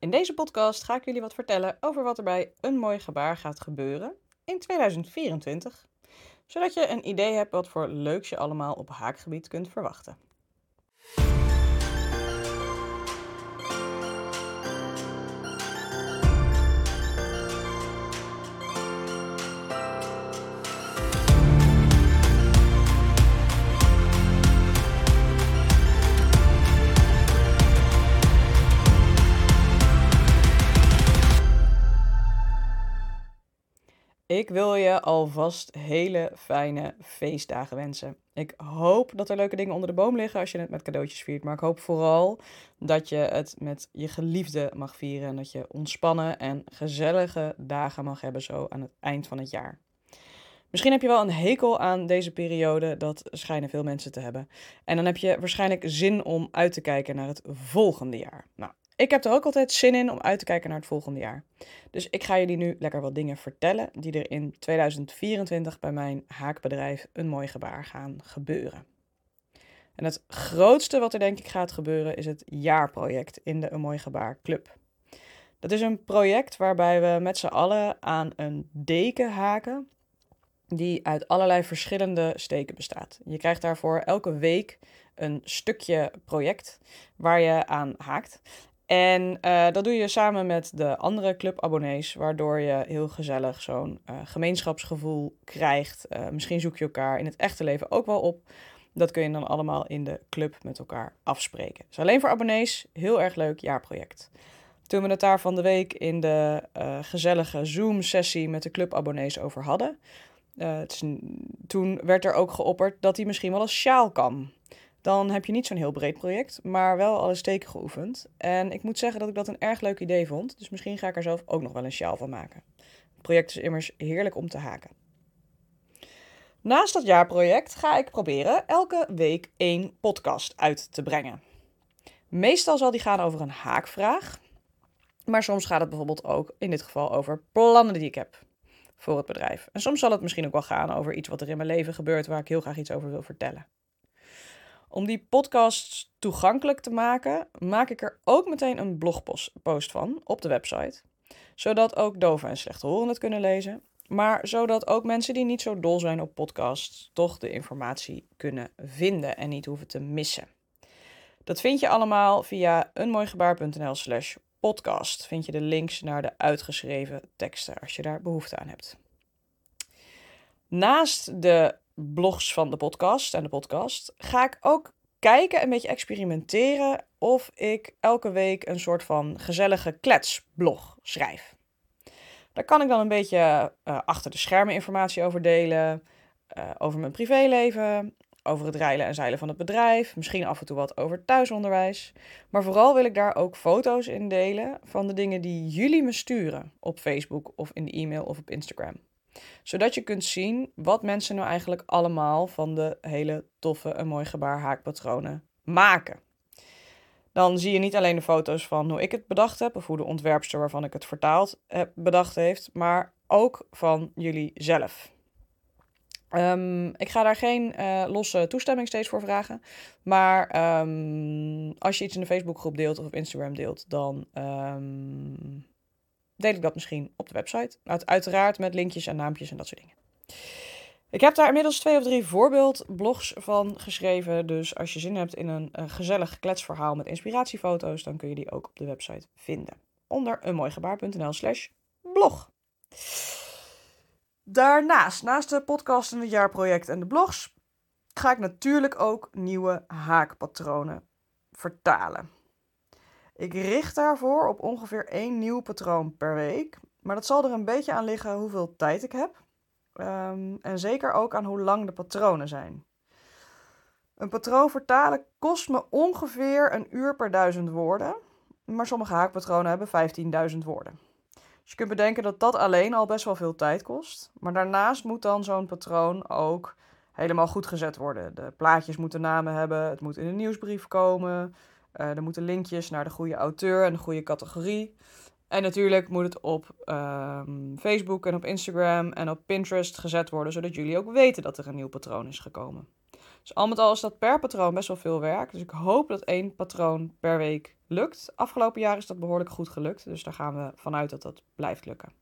In deze podcast ga ik jullie wat vertellen over wat er bij een mooi gebaar gaat gebeuren in 2024, zodat je een idee hebt wat voor leuks je allemaal op haakgebied kunt verwachten. Ik wil je alvast hele fijne feestdagen wensen. Ik hoop dat er leuke dingen onder de boom liggen als je het met cadeautjes viert. Maar ik hoop vooral dat je het met je geliefde mag vieren. En dat je ontspannen en gezellige dagen mag hebben zo aan het eind van het jaar. Misschien heb je wel een hekel aan deze periode, dat schijnen veel mensen te hebben. En dan heb je waarschijnlijk zin om uit te kijken naar het volgende jaar. Nou, ik heb er ook altijd zin in om uit te kijken naar het volgende jaar. Dus ik ga jullie nu lekker wat dingen vertellen die er in 2024 bij mijn haakbedrijf een mooi gebaar gaan gebeuren. En het grootste wat er denk ik gaat gebeuren is het jaarproject in de Een Mooi Gebaar Club. Dat is een project waarbij we met z'n allen aan een deken haken die uit allerlei verschillende steken bestaat. Je krijgt daarvoor elke week een stukje project waar je aan haakt. En uh, dat doe je samen met de andere clubabonnees, waardoor je heel gezellig zo'n uh, gemeenschapsgevoel krijgt. Uh, misschien zoek je elkaar in het echte leven ook wel op. Dat kun je dan allemaal in de club met elkaar afspreken. Dus alleen voor abonnees, heel erg leuk jaarproject. Toen we het daar van de week in de gezellige Zoom-sessie met de clubabonnees over hadden, toen werd er ook geopperd dat hij misschien wel als sjaal kan dan heb je niet zo'n heel breed project, maar wel alle steken geoefend. En ik moet zeggen dat ik dat een erg leuk idee vond, dus misschien ga ik er zelf ook nog wel een sjaal van maken. Het project is immers heerlijk om te haken. Naast dat jaarproject ga ik proberen elke week één podcast uit te brengen. Meestal zal die gaan over een haakvraag, maar soms gaat het bijvoorbeeld ook in dit geval over plannen die ik heb voor het bedrijf. En soms zal het misschien ook wel gaan over iets wat er in mijn leven gebeurt waar ik heel graag iets over wil vertellen. Om die podcast toegankelijk te maken, maak ik er ook meteen een blogpost van op de website. Zodat ook doven en slechthorenden het kunnen lezen. Maar zodat ook mensen die niet zo dol zijn op podcasts toch de informatie kunnen vinden en niet hoeven te missen. Dat vind je allemaal via eenmooigebaar.nl slash podcast. Vind je de links naar de uitgeschreven teksten als je daar behoefte aan hebt. Naast de blogs van de podcast en de podcast, ga ik ook kijken, een beetje experimenteren of ik elke week een soort van gezellige kletsblog schrijf. Daar kan ik dan een beetje uh, achter de schermen informatie over delen, uh, over mijn privéleven, over het reilen en zeilen van het bedrijf, misschien af en toe wat over thuisonderwijs. Maar vooral wil ik daar ook foto's in delen van de dingen die jullie me sturen op Facebook of in de e-mail of op Instagram zodat je kunt zien wat mensen nou eigenlijk allemaal van de hele toffe en mooi gebaar haakpatronen maken. Dan zie je niet alleen de foto's van hoe ik het bedacht heb, of hoe de ontwerpster waarvan ik het vertaald heb bedacht heeft, maar ook van jullie zelf. Um, ik ga daar geen uh, losse toestemming steeds voor vragen. Maar um, als je iets in de Facebookgroep deelt of op Instagram deelt, dan um, deel ik dat misschien op de website. Uiteraard met linkjes en naampjes en dat soort dingen. Ik heb daar inmiddels twee of drie voorbeeldblogs van geschreven. Dus als je zin hebt in een, een gezellig kletsverhaal met inspiratiefoto's, dan kun je die ook op de website vinden. Onder eenmooigebaar.nl slash blog. Daarnaast, naast de podcast en het jaarproject en de blogs, ga ik natuurlijk ook nieuwe haakpatronen vertalen. Ik richt daarvoor op ongeveer één nieuw patroon per week. Maar dat zal er een beetje aan liggen hoeveel tijd ik heb. Ehm, en zeker ook aan hoe lang de patronen zijn. Een patroon vertalen kost me ongeveer een uur per duizend woorden. Maar sommige haakpatronen hebben 15.000 woorden. Dus je kunt bedenken dat dat alleen al best wel veel tijd kost. Maar daarnaast moet dan zo'n patroon ook helemaal goed gezet worden. De plaatjes moeten namen hebben, het moet in een nieuwsbrief komen. Uh, er moeten linkjes naar de goede auteur en de goede categorie. En natuurlijk moet het op um, Facebook en op Instagram en op Pinterest gezet worden, zodat jullie ook weten dat er een nieuw patroon is gekomen. Dus al met al is dat per patroon best wel veel werk. Dus ik hoop dat één patroon per week lukt. Afgelopen jaar is dat behoorlijk goed gelukt. Dus daar gaan we vanuit dat dat blijft lukken.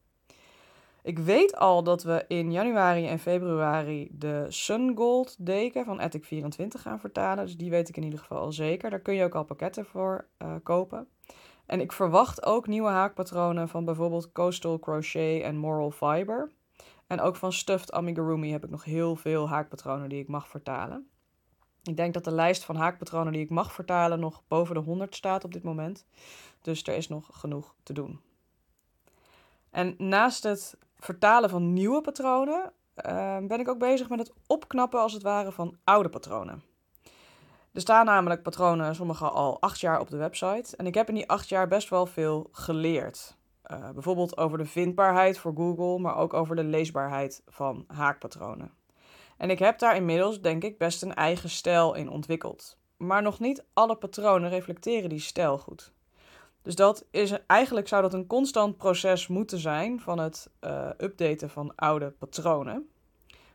Ik weet al dat we in januari en februari de Sun Gold deken van Ethic 24 gaan vertalen. Dus die weet ik in ieder geval al zeker. Daar kun je ook al pakketten voor uh, kopen. En ik verwacht ook nieuwe haakpatronen van bijvoorbeeld Coastal Crochet en Moral Fiber. En ook van Stuffed Amigurumi heb ik nog heel veel haakpatronen die ik mag vertalen. Ik denk dat de lijst van haakpatronen die ik mag vertalen nog boven de 100 staat op dit moment. Dus er is nog genoeg te doen. En naast het vertalen van nieuwe patronen uh, ben ik ook bezig met het opknappen als het ware van oude patronen. Er staan namelijk patronen, sommige al acht jaar op de website. En ik heb in die acht jaar best wel veel geleerd. Uh, bijvoorbeeld over de vindbaarheid voor Google, maar ook over de leesbaarheid van haakpatronen. En ik heb daar inmiddels, denk ik, best een eigen stijl in ontwikkeld. Maar nog niet alle patronen reflecteren die stijl goed. Dus dat is eigenlijk zou dat een constant proces moeten zijn van het uh, updaten van oude patronen.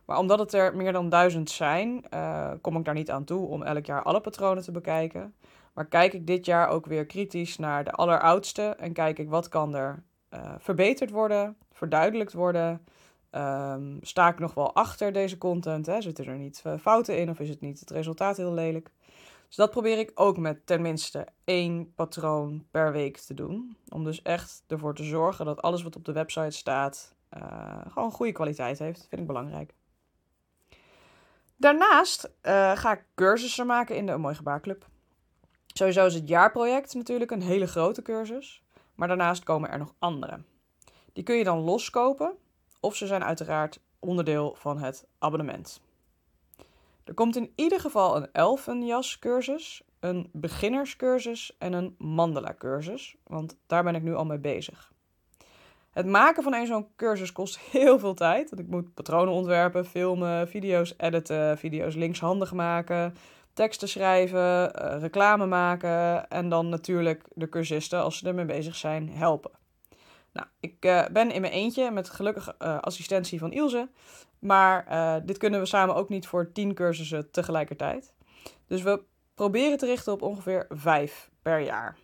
Maar omdat het er meer dan duizend zijn, uh, kom ik daar niet aan toe om elk jaar alle patronen te bekijken. Maar kijk ik dit jaar ook weer kritisch naar de alleroudste en kijk ik wat kan er uh, verbeterd worden, verduidelijkt worden. Um, sta ik nog wel achter deze content? Hè? Zitten er niet fouten in of is het niet het resultaat heel lelijk? Dus dat probeer ik ook met tenminste één patroon per week te doen. Om dus echt ervoor te zorgen dat alles wat op de website staat uh, gewoon goede kwaliteit heeft. Dat vind ik belangrijk. Daarnaast uh, ga ik cursussen maken in de Mooi Gebaarclub. Sowieso is het jaarproject natuurlijk een hele grote cursus. Maar daarnaast komen er nog andere. Die kun je dan loskopen. Of ze zijn uiteraard onderdeel van het abonnement. Er komt in ieder geval een elfenjas-cursus, een beginnerscursus en een mandala-cursus, want daar ben ik nu al mee bezig. Het maken van een zo'n cursus kost heel veel tijd, want ik moet patronen ontwerpen, filmen, video's editen, video's linkshandig maken, teksten schrijven, uh, reclame maken en dan natuurlijk de cursisten, als ze ermee bezig zijn, helpen. Nou, ik uh, ben in mijn eentje met gelukkig uh, assistentie van Ilse. Maar uh, dit kunnen we samen ook niet voor tien cursussen tegelijkertijd. Dus we proberen te richten op ongeveer vijf per jaar.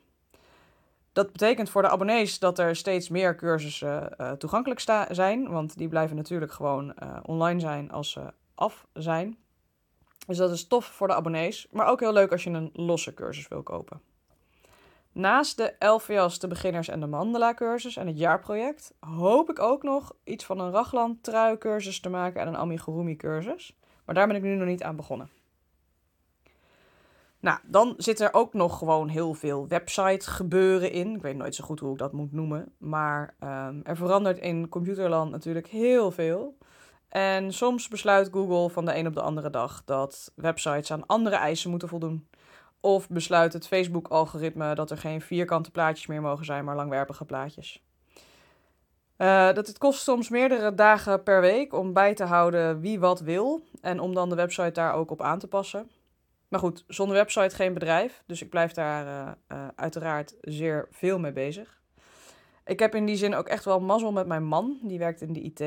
Dat betekent voor de abonnees dat er steeds meer cursussen uh, toegankelijk zijn. Want die blijven natuurlijk gewoon uh, online zijn als ze af zijn. Dus dat is tof voor de abonnees. Maar ook heel leuk als je een losse cursus wil kopen. Naast de LVS, de beginners en de mandala cursus en het jaarproject, hoop ik ook nog iets van een Raglan trui cursus te maken en een amigurumi cursus. Maar daar ben ik nu nog niet aan begonnen. Nou, dan zit er ook nog gewoon heel veel website gebeuren in. Ik weet nooit zo goed hoe ik dat moet noemen. Maar um, er verandert in computerland natuurlijk heel veel. En soms besluit Google van de een op de andere dag dat websites aan andere eisen moeten voldoen. Of besluit het Facebook-algoritme dat er geen vierkante plaatjes meer mogen zijn, maar langwerpige plaatjes. Uh, dat het kost soms meerdere dagen per week om bij te houden wie wat wil en om dan de website daar ook op aan te passen. Maar goed, zonder website geen bedrijf, dus ik blijf daar uh, uh, uiteraard zeer veel mee bezig. Ik heb in die zin ook echt wel mazzel met mijn man, die werkt in de IT.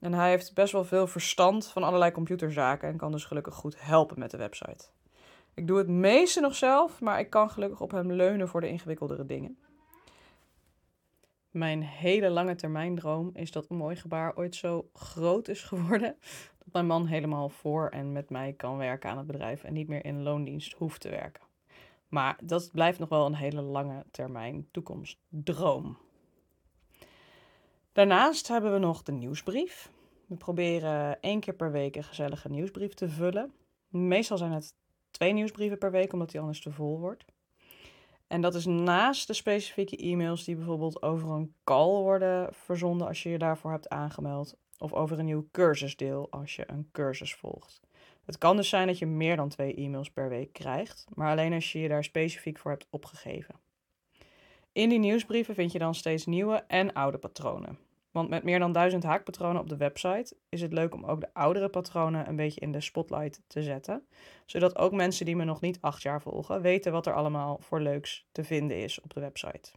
En hij heeft best wel veel verstand van allerlei computerzaken en kan dus gelukkig goed helpen met de website. Ik doe het meeste nog zelf, maar ik kan gelukkig op hem leunen voor de ingewikkeldere dingen. Mijn hele lange termijn droom is dat een mooi gebaar ooit zo groot is geworden dat mijn man helemaal voor en met mij kan werken aan het bedrijf en niet meer in loondienst hoeft te werken. Maar dat blijft nog wel een hele lange termijn toekomstdroom. Daarnaast hebben we nog de nieuwsbrief. We proberen één keer per week een gezellige nieuwsbrief te vullen. Meestal zijn het twee nieuwsbrieven per week, omdat die anders te vol wordt. En dat is naast de specifieke e-mails die bijvoorbeeld over een call worden verzonden als je je daarvoor hebt aangemeld. Of over een nieuw cursusdeel als je een cursus volgt. Het kan dus zijn dat je meer dan twee e-mails per week krijgt, maar alleen als je je daar specifiek voor hebt opgegeven. In die nieuwsbrieven vind je dan steeds nieuwe en oude patronen. Want met meer dan duizend haakpatronen op de website is het leuk om ook de oudere patronen een beetje in de spotlight te zetten. Zodat ook mensen die me nog niet acht jaar volgen weten wat er allemaal voor leuks te vinden is op de website.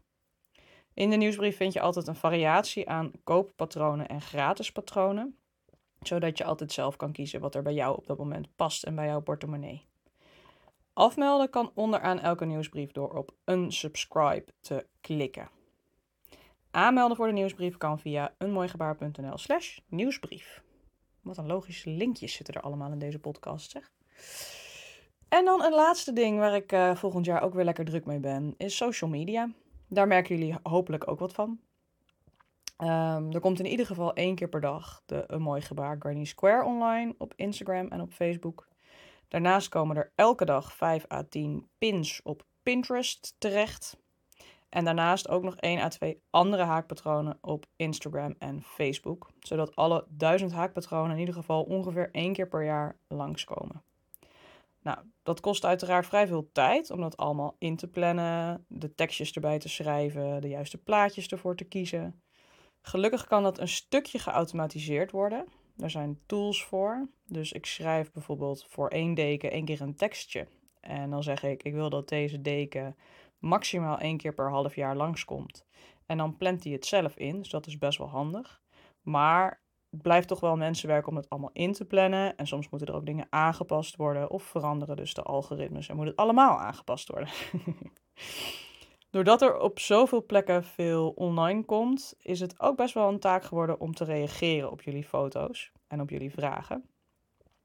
In de nieuwsbrief vind je altijd een variatie aan kooppatronen en gratis patronen. Zodat je altijd zelf kan kiezen wat er bij jou op dat moment past en bij jouw portemonnee. Afmelden kan onderaan elke nieuwsbrief door op unsubscribe te klikken. Aanmelden voor de nieuwsbrief kan via eenmooigebaar.nl slash nieuwsbrief. Wat een logische linkjes zitten er allemaal in deze podcast, zeg. En dan een laatste ding waar ik uh, volgend jaar ook weer lekker druk mee ben, is social media. Daar merken jullie hopelijk ook wat van. Um, er komt in ieder geval één keer per dag de Een Mooi Gebaar Granny Square online op Instagram en op Facebook. Daarnaast komen er elke dag 5 à 10 pins op Pinterest terecht. En daarnaast ook nog 1 à 2 andere haakpatronen op Instagram en Facebook. Zodat alle duizend haakpatronen in ieder geval ongeveer één keer per jaar langskomen. Nou, dat kost uiteraard vrij veel tijd om dat allemaal in te plannen, de tekstjes erbij te schrijven, de juiste plaatjes ervoor te kiezen. Gelukkig kan dat een stukje geautomatiseerd worden. Daar zijn tools voor. Dus ik schrijf bijvoorbeeld voor één deken één keer een tekstje. En dan zeg ik, ik wil dat deze deken maximaal één keer per half jaar langskomt. En dan plant hij het zelf in, dus dat is best wel handig. Maar het blijft toch wel mensenwerk om het allemaal in te plannen. En soms moeten er ook dingen aangepast worden of veranderen dus de algoritmes. En moet het allemaal aangepast worden. Doordat er op zoveel plekken veel online komt, is het ook best wel een taak geworden om te reageren op jullie foto's en op jullie vragen.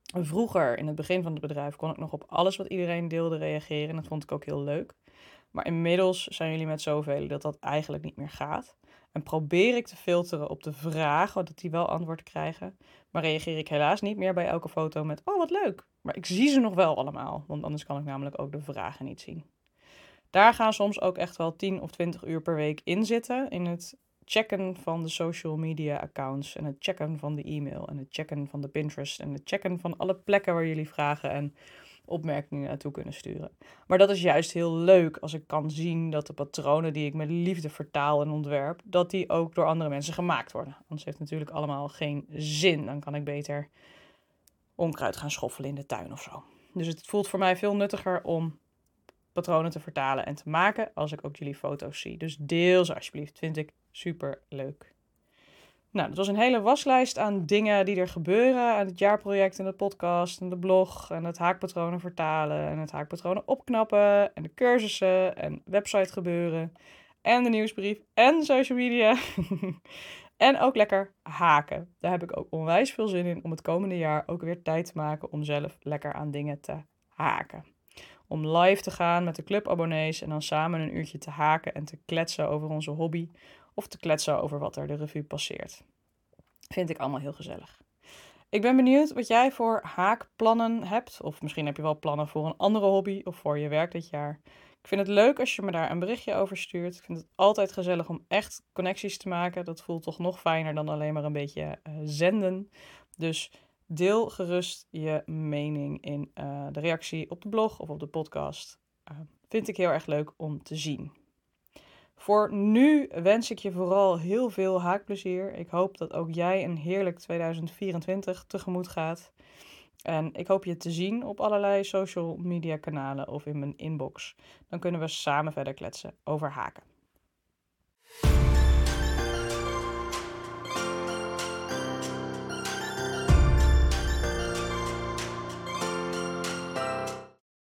Vroeger, in het begin van het bedrijf, kon ik nog op alles wat iedereen deelde reageren. En dat vond ik ook heel leuk. Maar inmiddels zijn jullie met zoveel dat dat eigenlijk niet meer gaat. En probeer ik te filteren op de vragen, dat die wel antwoord krijgen. Maar reageer ik helaas niet meer bij elke foto met: Oh, wat leuk. Maar ik zie ze nog wel allemaal, want anders kan ik namelijk ook de vragen niet zien. Daar gaan soms ook echt wel 10 of 20 uur per week in zitten. In het checken van de social media accounts. En het checken van de e-mail. En het checken van de Pinterest. En het checken van alle plekken waar jullie vragen en opmerkingen naartoe kunnen sturen. Maar dat is juist heel leuk als ik kan zien dat de patronen die ik met liefde vertaal en ontwerp, dat die ook door andere mensen gemaakt worden. Anders heeft het natuurlijk allemaal geen zin. Dan kan ik beter onkruid gaan schoffelen in de tuin of zo. Dus het voelt voor mij veel nuttiger om patronen te vertalen en te maken als ik ook jullie foto's zie. Dus deel ze alsjeblieft, vind ik super leuk. Nou, dat was een hele waslijst aan dingen die er gebeuren aan het jaarproject en de podcast en de blog en het haakpatronen vertalen en het haakpatronen opknappen en de cursussen en website gebeuren en de nieuwsbrief en social media. en ook lekker haken. Daar heb ik ook onwijs veel zin in om het komende jaar ook weer tijd te maken om zelf lekker aan dingen te haken om live te gaan met de clubabonnees en dan samen een uurtje te haken en te kletsen over onze hobby of te kletsen over wat er de revue passeert. Vind ik allemaal heel gezellig. Ik ben benieuwd wat jij voor haakplannen hebt. Of misschien heb je wel plannen voor een andere hobby of voor je werk dit jaar. Ik vind het leuk als je me daar een berichtje over stuurt. Ik vind het altijd gezellig om echt connecties te maken. Dat voelt toch nog fijner dan alleen maar een beetje uh, zenden. Dus Deel gerust je mening in uh, de reactie op de blog of op de podcast. Uh, vind ik heel erg leuk om te zien. Voor nu wens ik je vooral heel veel haakplezier. Ik hoop dat ook jij een heerlijk 2024 tegemoet gaat. En ik hoop je te zien op allerlei social media kanalen of in mijn inbox. Dan kunnen we samen verder kletsen over haken.